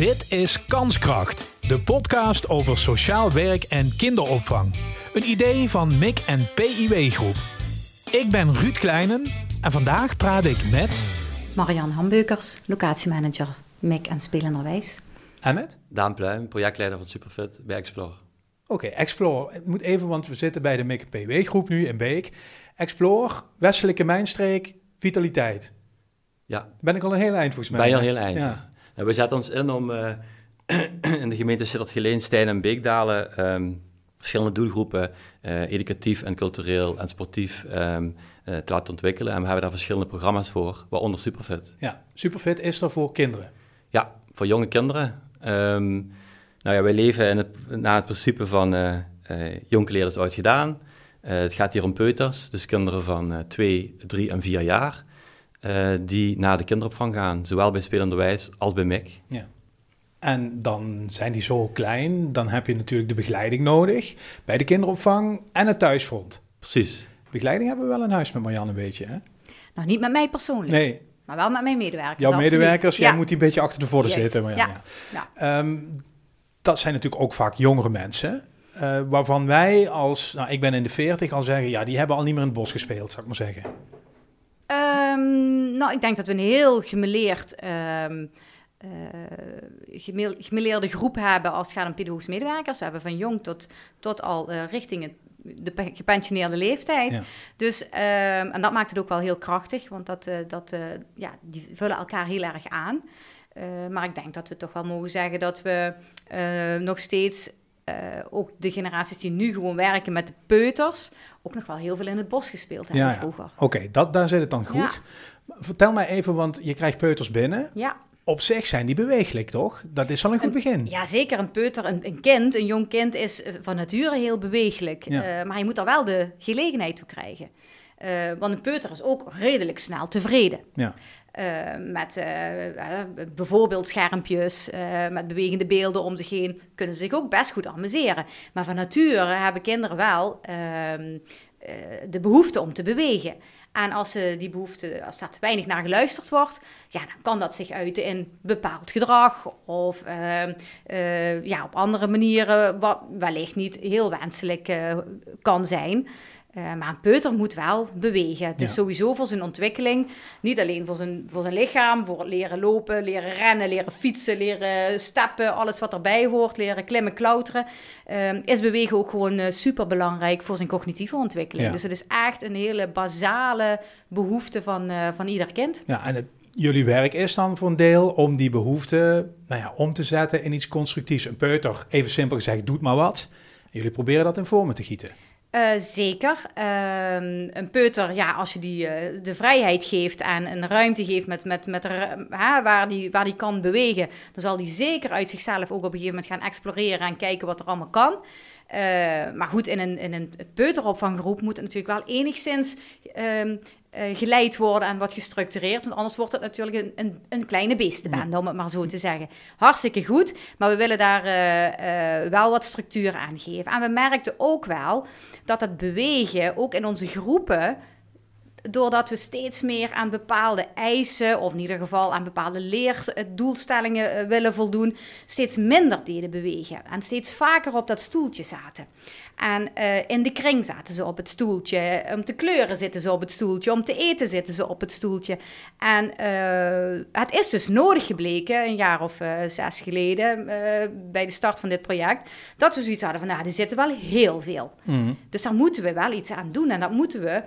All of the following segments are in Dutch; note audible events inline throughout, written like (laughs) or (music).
Dit is Kanskracht, de podcast over sociaal werk en kinderopvang. Een idee van MIC en PIW Groep. Ik ben Ruud Kleinen en vandaag praat ik met... Marianne Hambeukers, locatiemanager MIC en Spelenderwijs. En met? Daan Pluim, projectleider van Superfit bij Explore. Oké, Explore. Het moet even, want we zitten bij de MIC en PIW Groep nu in Beek. Explore, Westelijke Mijnstreek, Vitaliteit. Ja. Ben ik al een heel eind volgens mij. Ben je al een heel eind. Ja. Nou, we zetten ons in om uh, (clears throat) in de gemeente Sittard-Geleen, Stijn en Beekdalen um, verschillende doelgroepen, uh, educatief en cultureel en sportief, um, uh, te laten ontwikkelen. En we hebben daar verschillende programma's voor, waaronder Superfit. Ja, Superfit is er voor kinderen? Ja, voor jonge kinderen. Um, nou ja, wij leven in het, naar het principe van jong is ooit gedaan. het gaat hier om peuters, dus kinderen van 2, 3 en 4 jaar. Uh, die naar de kinderopvang gaan, zowel bij spelenderwijs als bij MIC. Ja. En dan zijn die zo klein, dan heb je natuurlijk de begeleiding nodig bij de kinderopvang en het thuisfront. Precies. Begeleiding hebben we wel in huis met Marianne een beetje, hè? Nou, niet met mij persoonlijk. Nee. Maar wel met mijn medewerkers. Jouw absoluut. medewerkers, jij ja. moet die een beetje achter de voordeur zitten. Marianne. Ja. Ja. Um, dat zijn natuurlijk ook vaak jongere mensen. Uh, waarvan wij als, nou ik ben in de 40, al zeggen, ja, die hebben al niet meer in het bos gespeeld, zou ik maar zeggen. Um, nou, ik denk dat we een heel gemeleerd, um, uh, gemeleerde groep hebben als het gaat om pedagogische medewerkers. We hebben van jong tot, tot al uh, richting het, de gepensioneerde leeftijd. Ja. Dus, um, en dat maakt het ook wel heel krachtig, want dat, uh, dat, ja, die vullen elkaar heel erg aan. maar ik denk dat we toch wel mogen zeggen dat we nog steeds uh, ook de generaties die nu gewoon werken met de peuters, ook nog wel heel veel in het bos gespeeld hebben ja, vroeger. Oké, okay, dat daar zit het dan goed. Ja. Vertel mij even, want je krijgt peuters binnen. Ja. Op zich zijn die bewegelijk, toch? Dat is al een goed begin. Ja, zeker. Een peuter, een, een kind, een jong kind is van nature heel bewegelijk. Ja. Uh, maar je moet er wel de gelegenheid toe krijgen. Uh, want een peuter is ook redelijk snel tevreden. Ja. Uh, met uh, bijvoorbeeld schermpjes, met bewegende beelden om zich heen, kunnen ze zich ook best goed amuseren. Maar van nature hebben kinderen wel ehm, de behoefte om te bewegen. En als, ze die behoefte, als daar te weinig naar geluisterd wordt, ja, dan kan dat zich uiten in bepaald gedrag of ehm, ja, op andere manieren, wat wellicht niet heel wenselijk kan zijn. Uh, maar een peuter moet wel bewegen. Het is sowieso voor zijn ontwikkeling, niet alleen voor zijn, voor zijn lichaam, voor het leren lopen, leren rennen, leren fietsen, leren stappen, alles wat erbij hoort, leren klimmen, klauteren, uh, is bewegen ook gewoon uh, super belangrijk voor zijn cognitieve ontwikkeling. Ja. Dus het is echt een hele basale behoefte van, uh, van ieder kind. Ja, en het, jullie werk is dan voor een deel om die behoefte nou ja, om te zetten in iets constructiefs. Een peuter, even simpel gezegd, doet maar wat. Jullie proberen dat in vormen te gieten. Uh, zeker. Uh, een peuter, ja, als je die uh, de vrijheid geeft en een ruimte geeft met, met, met waar, die, waar die kan bewegen, dan zal die zeker uit zichzelf ook op een gegeven moment gaan exploreren en kijken wat er allemaal kan. maar goed, in een, in een peuteropvanggroep moet het natuurlijk wel enigszins ehm, geleid worden en wat gestructureerd. Want anders wordt het natuurlijk een, een, een kleine beestenbende, om het maar zo te zeggen. Hartstikke goed, maar we willen daar wel wat structuur aan geven. En we merkten ook wel dat het bewegen, ook in onze groepen, doordat we steeds meer aan bepaalde eisen, of in ieder geval aan bepaalde leerdoelstellingen willen voldoen, steeds minder deden bewegen. En steeds vaker op dat stoeltje zaten. En uh, in de kring zaten ze op het stoeltje. Om te kleuren zitten ze op het stoeltje. Om te eten zitten ze op het stoeltje. En uh, het is dus nodig gebleken, een jaar of uh, zes geleden, bij de start van dit project, dat we zoiets hadden van, nou, er zitten wel heel veel. Mm. Dus daar moeten we wel iets aan doen. En dat moeten we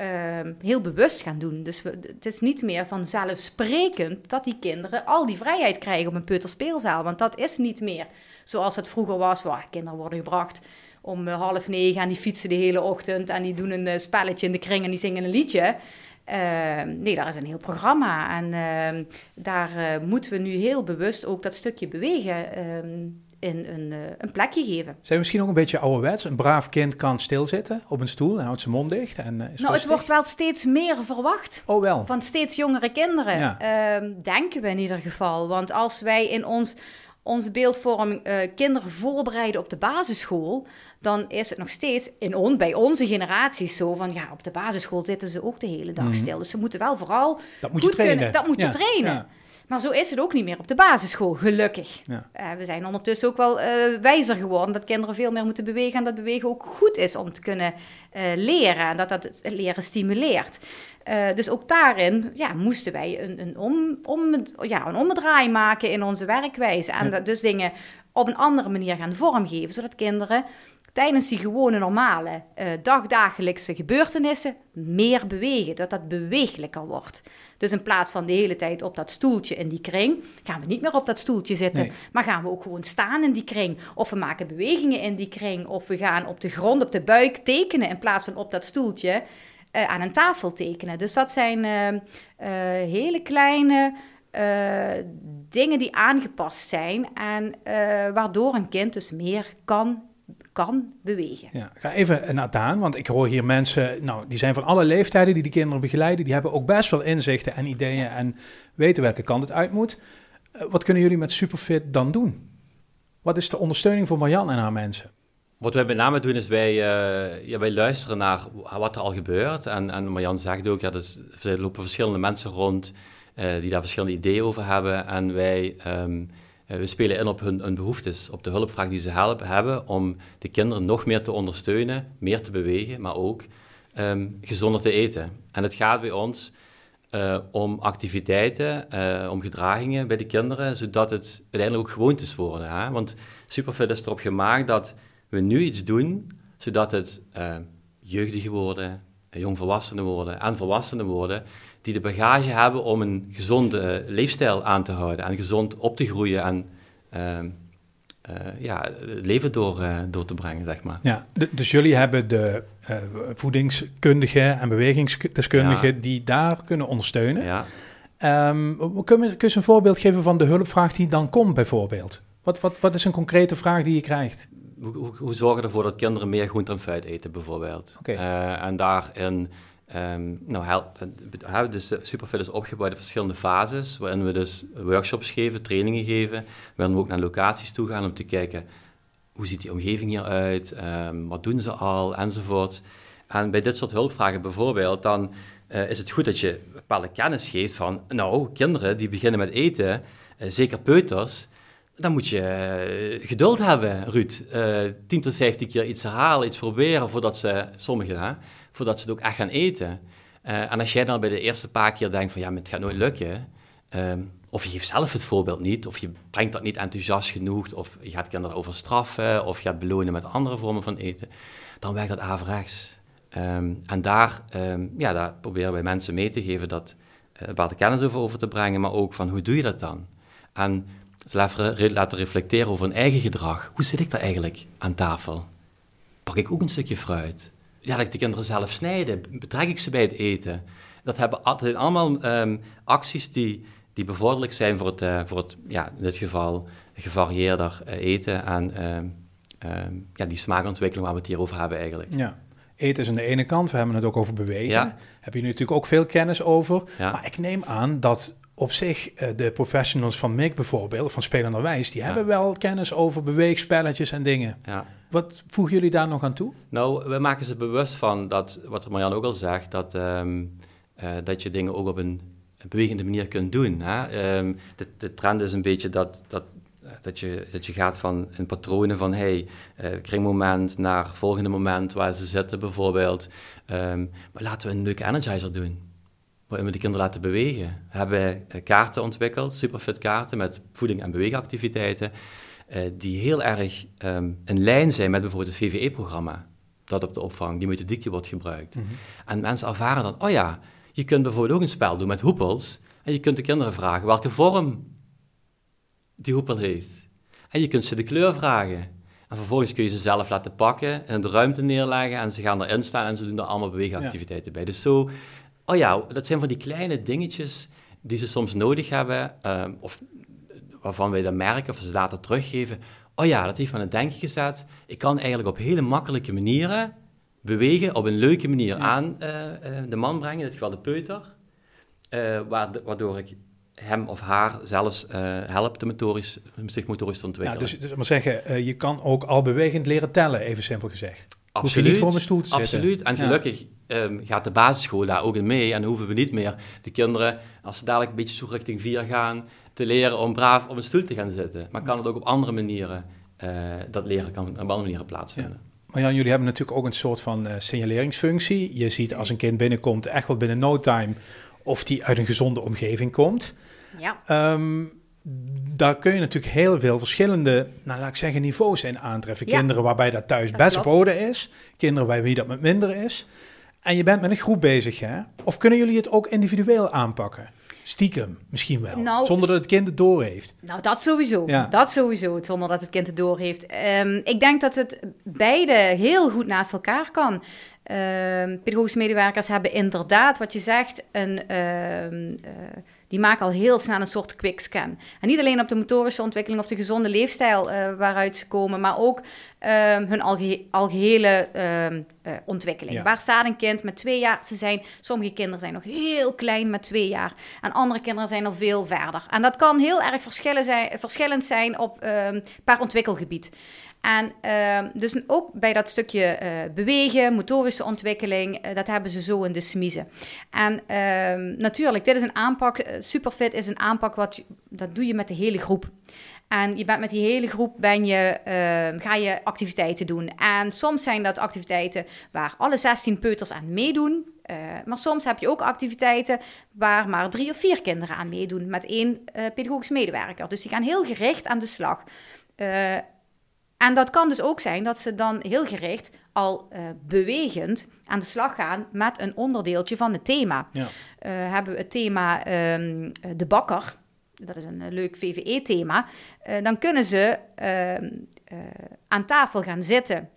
uh, heel bewust gaan doen. Dus het is niet meer vanzelfsprekend dat die kinderen al die vrijheid krijgen op een peuterspeelzaal. Want dat is niet meer zoals het vroeger was, waar kinderen worden gebracht om uh, half negen en die fietsen de hele ochtend en die doen een uh, spelletje in de kring en die zingen een liedje. nee, daar is een heel programma en ehm, daar moeten we nu heel bewust ook dat stukje bewegen ehm, in een, een, plekje geven. Zijn we misschien ook een beetje ouderwets? Een braaf kind kan stilzitten op een stoel en houdt zijn mond dicht. En, uh, nou, het wordt wel steeds meer verwacht. Oh wel. Van steeds jongere kinderen. Ja. Uh, denken we in ieder geval. Want als wij in ons, onze beeldvorming uh, kinderen voorbereiden op de basisschool... dan is het nog steeds in on, bij onze generaties zo van... ja, op de basisschool zitten ze ook de hele dag Mhm. stil. Dus ze moeten wel vooral Dat moet je goed trainen. kunnen... Dat moet je trainen. ja. Maar zo is het ook niet meer op de basisschool, gelukkig. Ja. Eh, we zijn ondertussen ook wel eh, wijzer geworden dat kinderen veel meer moeten bewegen en dat bewegen ook goed is om te kunnen eh, leren en dat dat het leren stimuleert. Dus ook daarin ja, moesten wij een, een, om, om, ja, een omdraai maken in onze werkwijze. En Ja. dat dus dingen op een andere manier gaan vormgeven, zodat kinderen tijdens die gewone normale eh, dagdagelijkse gebeurtenissen meer bewegen, dat dat bewegelijker wordt. Dus in plaats van de hele tijd op dat stoeltje in die kring, gaan we niet meer op dat stoeltje zitten, Nee. maar gaan we ook gewoon staan in die kring. Of we maken bewegingen in die kring, of we gaan op de grond, op de buik tekenen in plaats van op dat stoeltje eh, aan een tafel tekenen. Dus dat zijn eh, eh, hele kleine dingen die aangepast zijn en waardoor een kind dus meer kan, kan bewegen. Ja, ga even naar Daan, want ik hoor hier mensen, nou, die zijn van alle leeftijden die die kinderen begeleiden. Die hebben ook best wel inzichten en ideeën en weten welke kant het uit moet. Eh, wat kunnen jullie met Superfit dan doen? Wat is de ondersteuning voor Marjan en haar mensen? Wat wij met name doen is wij, eh, ja, wij luisteren naar wat er al gebeurt. En, en Marjan zegt ook, ja, dus, er lopen verschillende mensen rond eh, die daar verschillende ideeën over hebben. En wij ehm, eh, we spelen in op hun, behoeftes, op de hulpvraag die ze hebben om de kinderen nog meer te ondersteunen, meer te bewegen, maar ook ehm, gezonder te eten. En het gaat bij ons eh, om activiteiten, eh, om gedragingen bij de kinderen, zodat het uiteindelijk ook gewoontes worden. Hè? Want Superfit is erop gemaakt dat we nu iets doen, zodat het eh jeugdigen worden, eh, jongvolwassenen worden en volwassenen worden, die de bagage hebben om een gezonde eh, leefstijl aan te houden en gezond op te groeien en ehm, eh, ja, het leven door, eh, door te brengen, zeg maar. Ja, dus jullie hebben de eh, voedingskundigen en bewegingsdeskundigen Ja. die daar kunnen ondersteunen. Ja. Ehm, kun, je, kun je eens een voorbeeld geven van de hulpvraag die dan komt bijvoorbeeld? Wat, wat, wat is een concrete vraag die je krijgt? Hoe, hoe, hoe zorgen we ervoor dat kinderen meer groente en fruit eten, bijvoorbeeld? Oké. Eh, en daarin, ehm nou, het- dus Superfit is opgebouwd in verschillende fases, waarin we dus workshops geven, trainingen geven, waarin we ook naar locaties toe gaan om te kijken, hoe ziet die omgeving hier uit, Ehm, wat doen ze al, enzovoort. En bij dit soort hulpvragen bijvoorbeeld, dan eh, is het goed dat je bepaalde kennis geeft van, nou, kinderen die beginnen met eten, eh, zeker peuters, dan moet je eh, geduld hebben, Ruud. Eh 10 tot 15 keer iets herhalen, iets proberen, voordat ze, sommigen, voordat ze het ook echt gaan eten. Eh, en als jij dan bij de eerste paar keer denkt van, ja, het gaat nooit lukken, ehm, of je geeft zelf het voorbeeld niet, of je brengt dat niet enthousiast genoeg, of je gaat kinderen over straffen, of je gaat belonen met andere vormen van eten, dan werkt dat averechts. Ehm, en daar, ehm, ja, daar proberen wij mensen mee te geven dat eh bepaalde kennis over, over te brengen, maar ook van hoe doe je dat dan? En laten reflecteren over hun eigen gedrag. Hoe zit ik daar eigenlijk aan tafel? Pak ik ook een stukje fruit? Laat ik de kinderen zelf snijden? Betrek ik ze bij het eten? Dat hebben al- dat zijn allemaal ehm, acties die, die bevorderlijk zijn voor het, eh, voor het ja, in dit geval, gevarieerder eh, eten en ehm, ehm, ja, die smaakontwikkeling waar we het hier over hebben eigenlijk. Ja. Eten is aan de ene kant, we hebben het ook over bewegen. Ja. Heb je natuurlijk ook veel kennis over. Ja. Maar ik neem aan dat op zich eh, de professionals van MIG bijvoorbeeld, van Spelenderwijs, die Ja. hebben wel kennis over beweegspelletjes en dingen. Ja. Wat voegen jullie daar nog aan toe? Nou, we maken ze bewust van dat, wat Marianne ook al zegt, dat, ehm, eh, dat je dingen ook op een bewegende manier kunt doen. Hè? Ehm, de, de trend is een beetje dat, dat, eh, dat, je, dat je gaat van in patronen van hey, eh, kringmoment naar volgende moment waar ze zitten bijvoorbeeld. Ehm, maar laten we een leuke energizer doen. Waarin we de kinderen laten bewegen. We hebben eh, kaarten ontwikkeld, superfit kaarten met voeding- en beweegactiviteiten. eh, die heel erg ehm, in lijn zijn met bijvoorbeeld het VVE-programma. Dat op de opvang, die methodiek wordt gebruikt. En mensen ervaren dan, oh ja, je kunt bijvoorbeeld ook een spel doen met hoepels. En je kunt de kinderen vragen welke vorm die hoepel heeft. En je kunt ze de kleur vragen. En vervolgens kun je ze zelf laten pakken en de ruimte neerleggen. En ze gaan erin staan en ze doen er allemaal beweegactiviteiten bij. Dus zo, oh ja, dat zijn van die kleine dingetjes die ze soms nodig hebben. ehm, of waarvan wij dan merken of ze later teruggeven. Oh ja, dat heeft me aan het denken gezet. Ik kan eigenlijk op hele makkelijke manieren bewegen, op een leuke manier aan eh, eh, de man brengen, in dit geval de peuter. eh, waard- waardoor ik hem of haar zelfs eh help de motorisch, zich motorisch te Ja, ontwikkelen. dus, dus maar zeggen, eh, je kan ook al bewegend leren tellen, even simpel gezegd. Hoef je Absoluut. niet voor mijn stoel te zitten. Absoluut. En Ja. Ehm, gaat de basisschool daar ook in mee. En hoeven we niet meer de kinderen, als ze dadelijk een beetje zo richting vier gaan, te leren om braaf op een stoel te gaan zitten. Maar kan het ook op andere manieren, uh, dat leren kan op andere manieren plaatsvinden. Ja. Maar Jan, jullie hebben natuurlijk ook een soort van uh, signaleringsfunctie. Je ziet als een kind binnenkomt, echt wel binnen no time, of die uit een gezonde omgeving komt. Ja. Um, daar kun je natuurlijk heel veel verschillende, nou laat ik zeggen, niveaus in aantreffen. Kinderen waarbij dat thuis best op orde is, kinderen bij wie dat met minder is. En je bent met een groep bezig, hè? Of kunnen jullie het ook individueel aanpakken? Stiekem, misschien wel. Nou, zonder dat het kind het door heeft. Nou, dat sowieso. Ja. Dat sowieso, zonder dat het kind het door heeft. Um, ik denk dat het beide heel goed naast elkaar kan. Um, pedagogische medewerkers hebben inderdaad, wat je zegt, een... Uh, die maken al heel snel een soort quickscan. En niet alleen op de motorische ontwikkeling of de gezonde leefstijl uh, waaruit ze komen, maar ook uh, hun alge algehele uh, ontwikkeling. Waar staat een kind met twee jaar? Ze zijn, sommige kinderen zijn nog heel klein met twee jaar. En andere kinderen zijn al veel verder. En dat kan heel erg zijn, verschillend zijn op ehm, per ontwikkelgebied. En uh, dus ook bij dat stukje uh, bewegen, motorische ontwikkeling, uh, dat hebben ze zo in de smiezen. En uh, natuurlijk, dit is een aanpak, eh, Superfit is een aanpak, wat, dat doe je met de hele groep. En je bent met die hele groep ben je, ehm, ga je activiteiten doen. En soms zijn dat activiteiten waar alle 16 peuters aan meedoen. maar soms heb je ook activiteiten waar maar drie of vier kinderen aan meedoen met één pedagogisch medewerker. Dus die gaan heel gericht aan de slag. En dat kan dus ook zijn dat ze dan heel gericht al uh, bewegend aan de slag gaan met een onderdeeltje van het thema. Ja. Uh, hebben we het thema um, de bakker, dat is een leuk VVE-thema, uh, dan kunnen ze ehm, aan tafel gaan zitten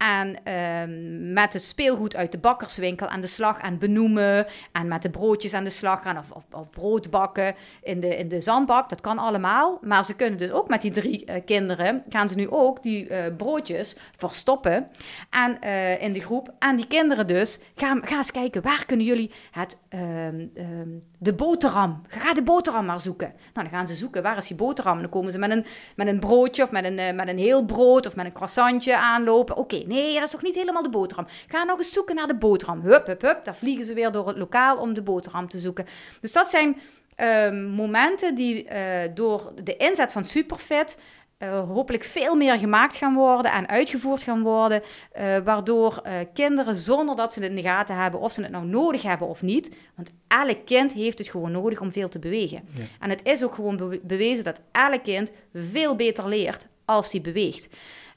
en uh, met het speelgoed uit de bakkerswinkel aan de slag en benoemen. En met de broodjes aan de slag gaan of, of, brood bakken in de, in de zandbak. Dat kan allemaal. Maar ze kunnen dus ook met die drie uh, kinderen, gaan ze nu ook die uh, broodjes verstoppen en, uh, in de groep. En die kinderen dus, gaan, gaan eens kijken, waar kunnen jullie het, ehm, ehm, de boterham, ga de boterham maar zoeken. Nou, dan gaan ze zoeken, waar is die boterham? Dan komen ze met een, met een broodje of met een, met een heel brood of met een croissantje aanlopen. Oké, Nee, dat is toch niet helemaal de boterham. Ga nog eens zoeken naar de boterham. Hup, hup, hup. Daar vliegen ze weer door het lokaal om de boterham te zoeken. Dus dat zijn uh, momenten die uh, door de inzet van Superfit uh, hopelijk veel meer gemaakt gaan worden en uitgevoerd gaan worden. Uh, waardoor uh, kinderen, zonder dat ze het in de gaten hebben of ze het nou nodig hebben of niet. Want elk kind heeft het gewoon nodig om veel te bewegen. Ja. En het is ook gewoon be bewezen dat elk kind veel beter leert als hij beweegt.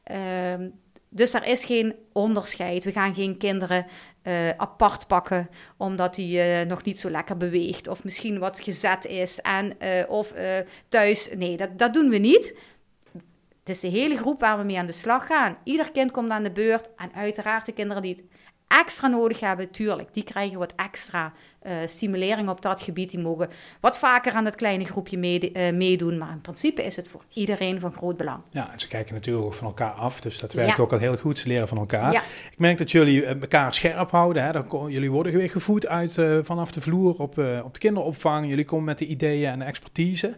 Ehm, dus daar is geen onderscheid. We gaan geen kinderen uh, apart pakken omdat hij uh, nog niet zo lekker beweegt of misschien wat gezet is en uh, of thuis. Nee, dat, dat doen we niet. Het is de hele groep waar we mee aan de slag gaan. Ieder kind komt aan de beurt en uiteraard de kinderen die het extra nodig hebben, tuurlijk, die krijgen wat extra uh, stimulering op dat gebied. Die mogen wat vaker aan dat kleine groepje uh, meedoen. Maar in principe is het voor iedereen van groot belang. Ja, en ze kijken natuurlijk ook van elkaar af. Dus dat werkt ja. ook al heel goed. Ze leren van elkaar. Ja. Ik merk dat jullie eh, elkaar scherp houden. Hè? Dan, jullie worden weer gevoed uit, uh, vanaf de vloer op, op de kinderopvang. Jullie komen met de ideeën en de expertise.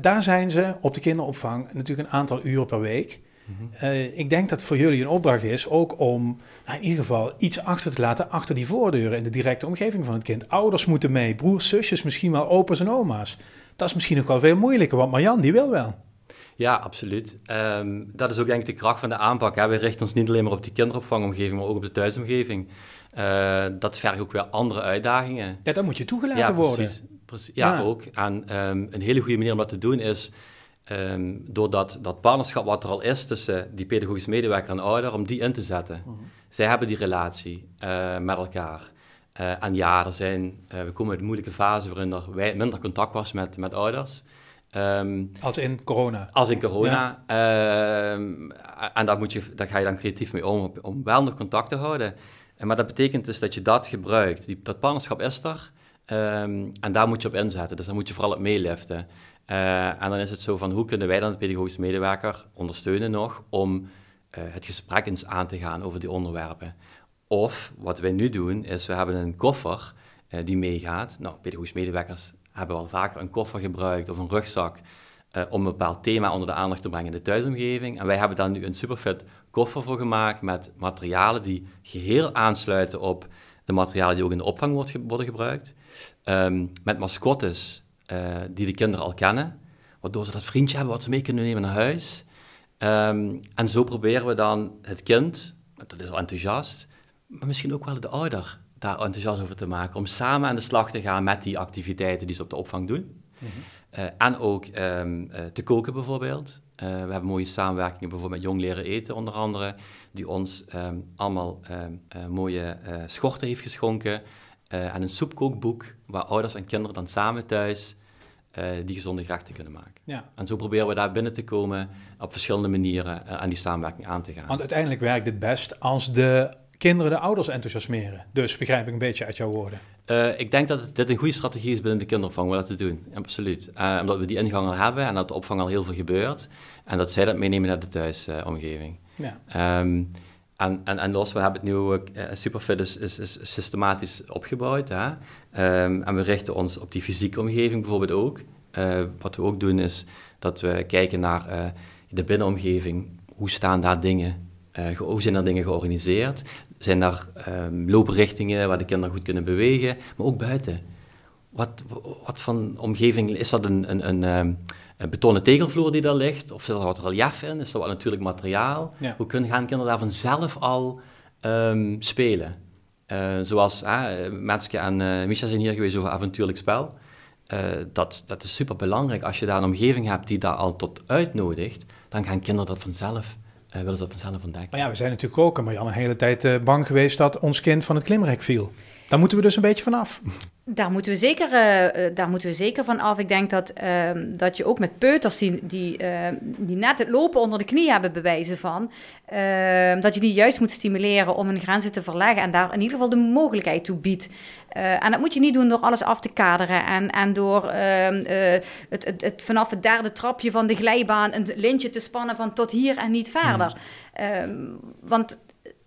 Daar zijn ze op de kinderopvang natuurlijk een aantal uren per week. Uh, ik denk dat voor jullie een opdracht is ook om nou in ieder geval iets achter te laten achter die voordeuren in de directe omgeving van het kind. Ouders moeten mee, broers, zusjes, misschien wel opa's en oma's. Dat is misschien ook wel veel moeilijker, want Marjan die wil wel. Ja, absoluut. Um, dat is ook denk ik de kracht van de aanpak. Hè. We richten ons niet alleen maar op die kinderopvangomgeving, maar ook op de thuisomgeving. Uh, dat vergt ook weer andere uitdagingen. Ja, dan moet je toegelaten ja, worden. Precies. Ja, ja, ook. En um, een hele goede manier om dat te doen is Um, doordat dat partnerschap wat er al is tussen die pedagogisch medewerker en ouder, om die in te zetten. Mhm. Zij hebben die relatie uh, met elkaar. Uh, en ja, er zijn, eh, we komen uit een moeilijke fase waarin er minder contact was met, met ouders. Um, als in corona? Als in corona. Ja. En daar, moet je, daar ga je dan creatief mee om, om wel nog contact te houden. maar dat betekent dus dat je dat gebruikt. Die, dat partnerschap is er. En daar moet je op inzetten. Dus daar moet je vooral op meeliften. Uh, en dan is het zo van hoe kunnen wij dan de pedagogisch medewerker ondersteunen nog om uh, het gesprek eens aan te gaan over die onderwerpen. Of wat wij nu doen is we hebben een koffer uh, die meegaat. Nou, pedagogisch medewerkers hebben wel vaker een koffer gebruikt of een rugzak om een bepaald thema onder de aandacht te brengen in de thuisomgeving. En wij hebben daar nu een superfit koffer voor gemaakt met materialen die geheel aansluiten op de materialen die ook in de opvang wordt worden gebruikt. Um, met mascottes die de kinderen al kennen, waardoor ze dat vriendje hebben wat ze mee kunnen nemen naar huis. Ehm, en zo proberen we dan het kind, dat is al enthousiast, maar misschien ook wel de ouder daar enthousiast over te maken, om samen aan de slag te gaan met die activiteiten die ze op de opvang doen. Mhm. en ook ehm, te koken bijvoorbeeld. We hebben mooie samenwerkingen bijvoorbeeld met Jong Leren Eten onder andere, die ons ehm, allemaal mooie schorten heeft geschonken en een soepkookboek waar ouders en kinderen dan samen thuis die gezonde gerechten kunnen maken. Ja. En zo proberen we daar binnen te komen op verschillende manieren aan die samenwerking aan te gaan. Want uiteindelijk werkt het best als de kinderen de ouders enthousiasmeren. Dus begrijp ik een beetje uit jouw woorden. Uh, ik denk dat het, dit een goede strategie is binnen de kinderopvang om dat te doen. Absoluut. omdat we die ingang al hebben en dat de opvang al heel veel gebeurt. En dat zij dat meenemen naar de thuisomgeving. ja. Um, en, en, en los, we hebben het nu ook, uh, Superfit is, is, is, systematisch opgebouwd. Hè? Um, en we richten ons op die fysieke omgeving bijvoorbeeld ook. Wat we ook doen is dat we kijken naar de binnenomgeving. Hoe staan daar dingen? hoe zijn daar dingen georganiseerd? Zijn daar um, looprichtingen waar de kinderen goed kunnen bewegen? Maar ook buiten. Wat, wat van omgeving is dat een, een, een um, een betonnen tegelvloer die daar ligt, of zit er wat relief in, is er wat natuurlijk materiaal. Hoe kunnen, gaan kinderen daar vanzelf al um, spelen? Uh, zoals uh, Metske en uh, Misha zijn hier geweest over avontuurlijk spel. Uh, dat, dat is super belangrijk. Als je daar een omgeving hebt die daar al tot uitnodigt, dan gaan kinderen dat vanzelf, willen ze dat vanzelf ontdekken. Maar ja, we zijn natuurlijk ook, Marjan, een hele tijd bang geweest dat ons kind van het klimrek viel. Daar moeten we dus een beetje vanaf. Daar moeten we zeker, uh, daar moeten we zeker van af. Ik denk dat, uh, dat je ook met peuters die, die, uh, die net het lopen onder de knie hebben bewijzen van, ehm, dat je die juist moet stimuleren om hun grenzen te verleggen en daar in ieder geval de mogelijkheid toe biedt. Eh, en dat moet je niet doen door alles af te kaderen en, en door ehm, het, het, het, vanaf het derde trapje van de glijbaan een lintje te spannen van tot hier en niet verder. Hmm. want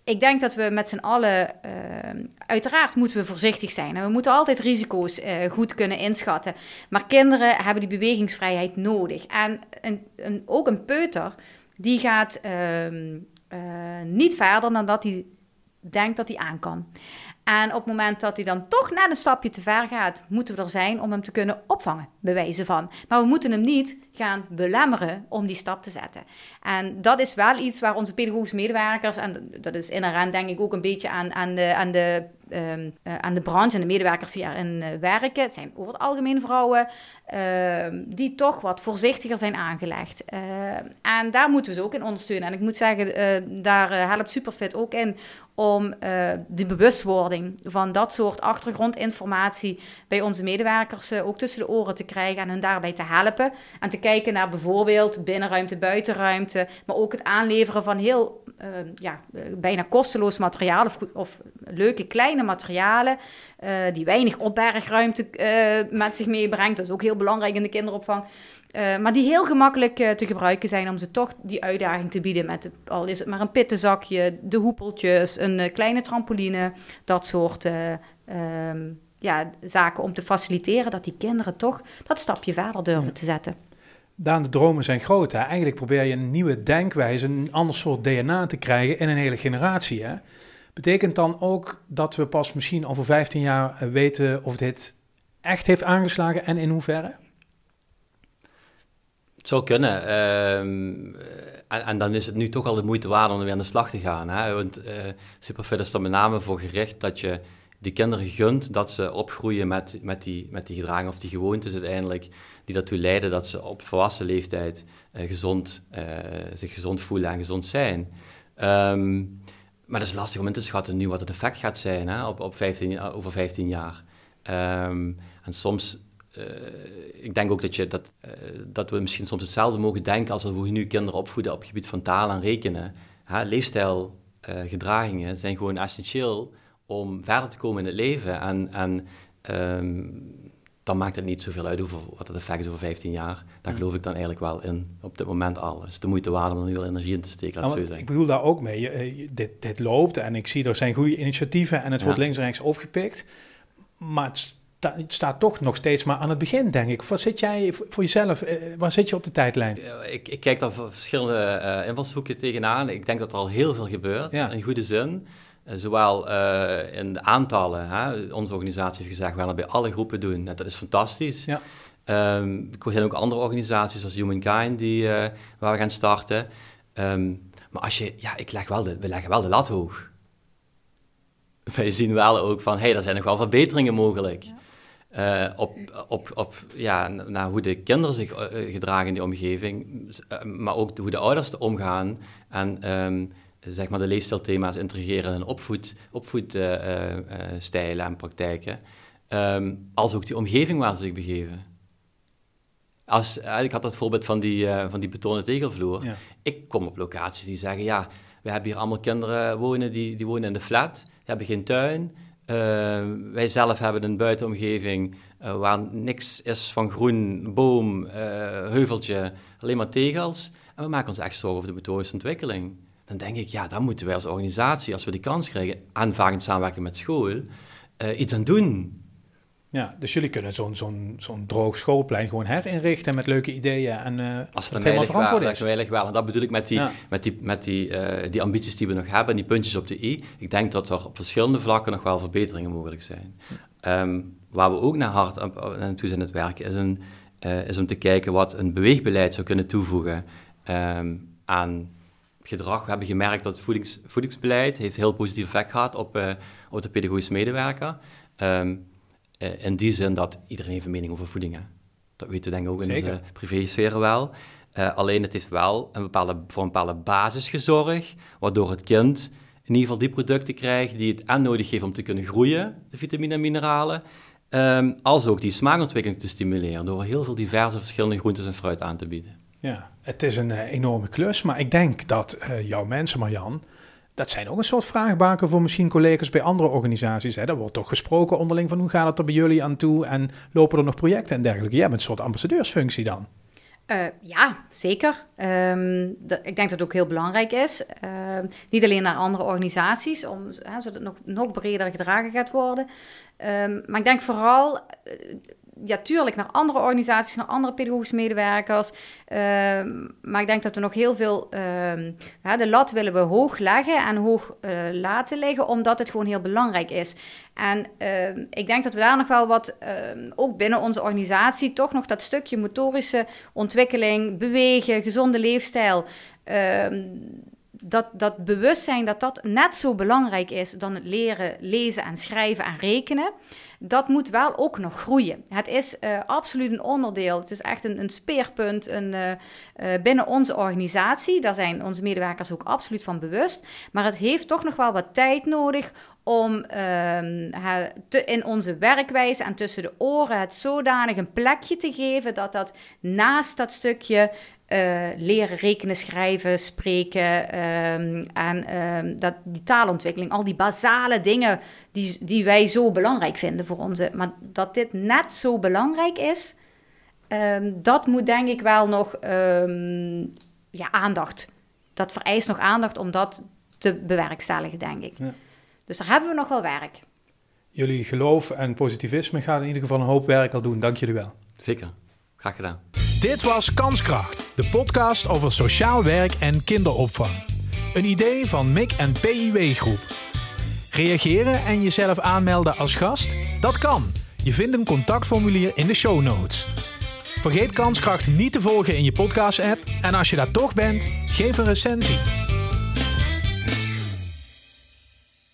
ik denk dat we met z'n allen, uh, uiteraard moeten we voorzichtig zijn. En we moeten altijd risico's uh, goed kunnen inschatten. Maar kinderen hebben die bewegingsvrijheid nodig. En een, een, ook een peuter, die gaat uh, niet verder dan dat hij denkt dat hij aan kan. En op het moment dat hij dan toch net een stapje te ver gaat, moeten we er zijn om hem te kunnen opvangen, bewijzen van. Maar we moeten hem niet gaan belemmeren om die stap te zetten. En dat is wel iets waar onze pedagogische medewerkers, en dat is inherent denk ik ook een beetje aan, aan, de, aan, de, um, aan de branche en de medewerkers die erin uh, werken, het zijn over het algemeen vrouwen, uh, die toch wat voorzichtiger zijn aangelegd. Uh, en daar moeten we ze ook in ondersteunen. En ik moet zeggen, daar helpt Superfit ook in om de bewustwording van dat soort achtergrondinformatie bij onze medewerkers ook tussen de oren te krijgen en hen daarbij te helpen. En te kijken naar bijvoorbeeld binnenruimte, buitenruimte, maar ook het aanleveren van heel uh, ja, bijna kosteloos materiaal of, of leuke kleine materialen uh, die weinig opbergruimte uh, met zich meebrengt. Dat is ook heel belangrijk in de kinderopvang. maar die heel gemakkelijk te gebruiken zijn om ze toch die uitdaging te bieden. Met al is het maar een pittenzakje, de hoepeltjes, een kleine trampoline, dat soort ehm, ja, zaken om te faciliteren dat die kinderen toch dat stapje verder durven te zetten. Daan, de dromen zijn groot. Hè? Eigenlijk probeer je een nieuwe denkwijze, een ander soort DNA te krijgen in een hele generatie. Hè? Betekent dan ook dat we pas misschien over 15 jaar eh, weten of dit echt heeft aangeslagen en in hoeverre? Het zou kunnen. Ehm, en, en, dan is het nu toch al de moeite waard om er weer aan de slag te gaan. Hè? Want uh, Superfit is er met name voor gericht dat je die kinderen gunt dat ze opgroeien met, met, die, met die gedragingen of die gewoontes uiteindelijk die ertoe leiden dat ze op volwassen leeftijd uh, gezond, uh, zich gezond voelen en gezond zijn. Um, maar dat is lastig om in te schatten nu wat het effect gaat zijn hè, op, op 15, over 15 jaar. Um, en soms, ik denk ook dat, je, dat, dat we misschien soms hetzelfde mogen denken als we nu kinderen opvoeden op het gebied van taal en rekenen. Hè, leefstijlgedragingen zijn gewoon essentieel om verder te komen in het leven. En, en um, dan maakt het niet zoveel uit hoeveel, wat het effect is over 15 jaar. Daar geloof ik dan eigenlijk wel in, op dit moment al. Het is de moeite waard om er nu wel energie in te steken, laat nou, zo Ik bedoel daar ook mee, eh, dit, dit loopt en ik zie er zijn goede initiatieven en het wordt links en rechts opgepikt. Maar het, staat toch nog steeds maar aan het begin, denk ik. Wat zit jij voor jezelf, eh, waar zit je op de tijdlijn? Ik, ik kijk daar verschillende uh, invalshoeken tegenaan. Ik denk dat er al heel veel gebeurt, in goede zin. Eh, zowel uh, in de aantallen, hè, onze organisatie heeft gezegd, we willen bij alle groepen doen. En dat is fantastisch. Ja. Ehm, er zijn ook andere organisaties zoals Humankind die, uh, waar we gaan starten. Um, maar als je, ja, ik leg wel de, we leggen wel de lat hoog. (laughs) Wij zien wel ook van, hé, hey, er zijn nog wel verbeteringen mogelijk. Uh, op, op, op ja, naar hoe de kinderen zich uh, gedragen in die omgeving, maar ook hoe de ouders er omgaan en um, zeg maar de leefstijlthema's integreren in opvoed, opvoedstijlen en praktijken, um, als ook die omgeving waar ze zich begeven. Als, ik had dat voorbeeld van die, uh, van die betonnen tegelvloer. Ja. Ik kom op locaties die zeggen, ja, we hebben hier allemaal kinderen wonen, die, die wonen in de flat, hebben geen tuin. Uh, wij zelf hebben een buitenomgeving uh, waar niks is van groen, boom, heuveltje, alleen maar tegels. En we maken ons echt zorgen over de motorische ontwikkeling. Dan denk ik, ja, dan moeten wij als organisatie, als we die kans krijgen, aanvankelijk samenwerken met school, iets aan doen. Ja, dus jullie kunnen zo'n zo'n zo'n droog schoolplein gewoon herinrichten met leuke ideeën en uh, als het helemaal verantwoord is. Wel, wel. En dat bedoel ik met die, met die, met die, uh, die ambities die we nog hebben en die puntjes op de i. Ik denk dat er op verschillende vlakken nog wel verbeteringen mogelijk zijn. Um, waar we ook naar hard aan toe zijn het werken, is, een, uh, is om te kijken wat een beweegbeleid zou kunnen toevoegen um, aan gedrag. We hebben gemerkt dat het voedings, voedingsbeleid heeft heel positief effect gehad op, op de pedagogische medewerker. Um, uh, in die zin dat iedereen heeft een mening over voeding. Hè. Dat weten we denk ik ook in de privésfeer wel. Uh, alleen het heeft wel een bepaalde, voor een bepaalde basis gezorgd, waardoor het kind in ieder geval die producten krijgt die het aan nodig heeft om te kunnen groeien, de vitamine en mineralen, um, als ook die smaakontwikkeling te stimuleren door heel veel diverse verschillende groentes en fruit aan te bieden. Ja, het is een uh, enorme klus, maar ik denk dat uh, jouw mensen, Marjan, dat zijn ook een soort vraagbaken voor misschien collega's bij andere organisaties. Hè? Er wordt toch gesproken onderling van hoe gaat het er bij jullie aan toe en lopen er nog projecten en dergelijke. Jij bent een soort ambassadeursfunctie dan. Uh, ja, zeker. Um, de, ik denk dat het ook heel belangrijk is. Uh, niet alleen naar andere organisaties, om, hè, zodat het nog, nog breder gedragen gaat worden. Um, maar ik denk vooral, uh, ja, tuurlijk naar andere organisaties, naar andere pedagogische medewerkers. Ehm, maar ik denk dat we nog heel veel. Uh, de lat willen we hoog leggen en hoog uh, laten liggen, omdat het gewoon heel belangrijk is. En uh, ik denk dat we daar nog wel wat, ook binnen onze organisatie, toch nog dat stukje motorische ontwikkeling, bewegen, gezonde leefstijl dat, dat bewustzijn dat dat net zo belangrijk is dan het leren lezen en schrijven en rekenen, dat moet wel ook nog groeien. Het is uh, absoluut een onderdeel, het is echt een, een speerpunt een, uh, uh, binnen onze organisatie. Daar zijn onze medewerkers ook absoluut van bewust. Maar het heeft toch nog wel wat tijd nodig om ehm, in onze werkwijze en tussen de oren het zodanig een plekje te geven dat dat naast dat stukje uh, leren rekenen, schrijven, spreken um, en um, dat, die taalontwikkeling, al die basale dingen die, die wij zo belangrijk vinden voor onze, maar dat dit net zo belangrijk is, um, dat moet denk ik wel nog ja, aandacht. Dat vereist nog aandacht om dat te bewerkstelligen, denk ik. Ja. Dus daar hebben we nog wel werk. Jullie geloof en positivisme gaan in ieder geval een hoop werk al doen. Dank jullie wel. Zeker. Graag gedaan. Dit was Kanskracht, de podcast over sociaal werk en kinderopvang. Een idee van MIC en PIW Groep. Reageren en jezelf aanmelden als gast? Dat kan. Je vindt een contactformulier in de show notes. Vergeet Kanskracht niet te volgen in je podcast-app en als je daar toch bent, geef een recensie.